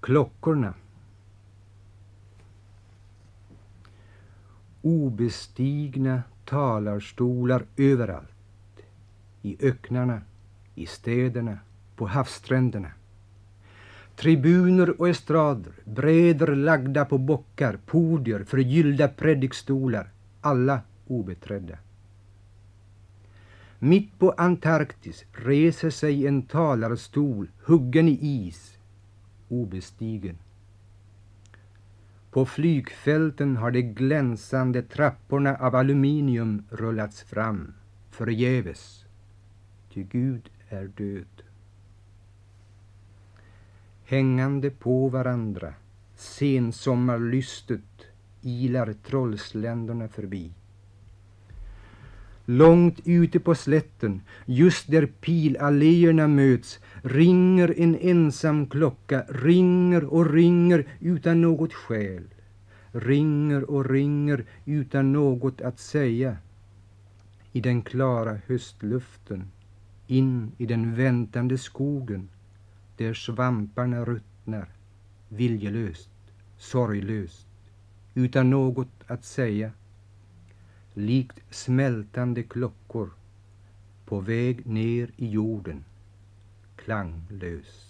Klockorna. Obestigna talarstolar överallt. I öknarna, i städerna, på havsstränderna. Tribuner och estrader, breder lagda på bockar, podier, förgyllda predikstolar, alla obeträdda. Mitt på Antarktis reser sig en talarstol huggen i is, obestigen. På flygfälten har de glänsande trapporna av aluminium rullats fram, förgäves, ty Gud är död. Hängande på varandra, sensommarlystet, ilar trollsländerna förbi. Långt ute på slätten, just där pilalléerna möts, ringer en ensam klocka, ringer och ringer utan något skäl. Ringer och ringer utan något att säga. I den klara höstluften, in i den väntande skogen, där svamparna ruttnar, viljelöst, sorglöst, utan något att säga likt smältande klockor på väg ner i jorden, Klang löst.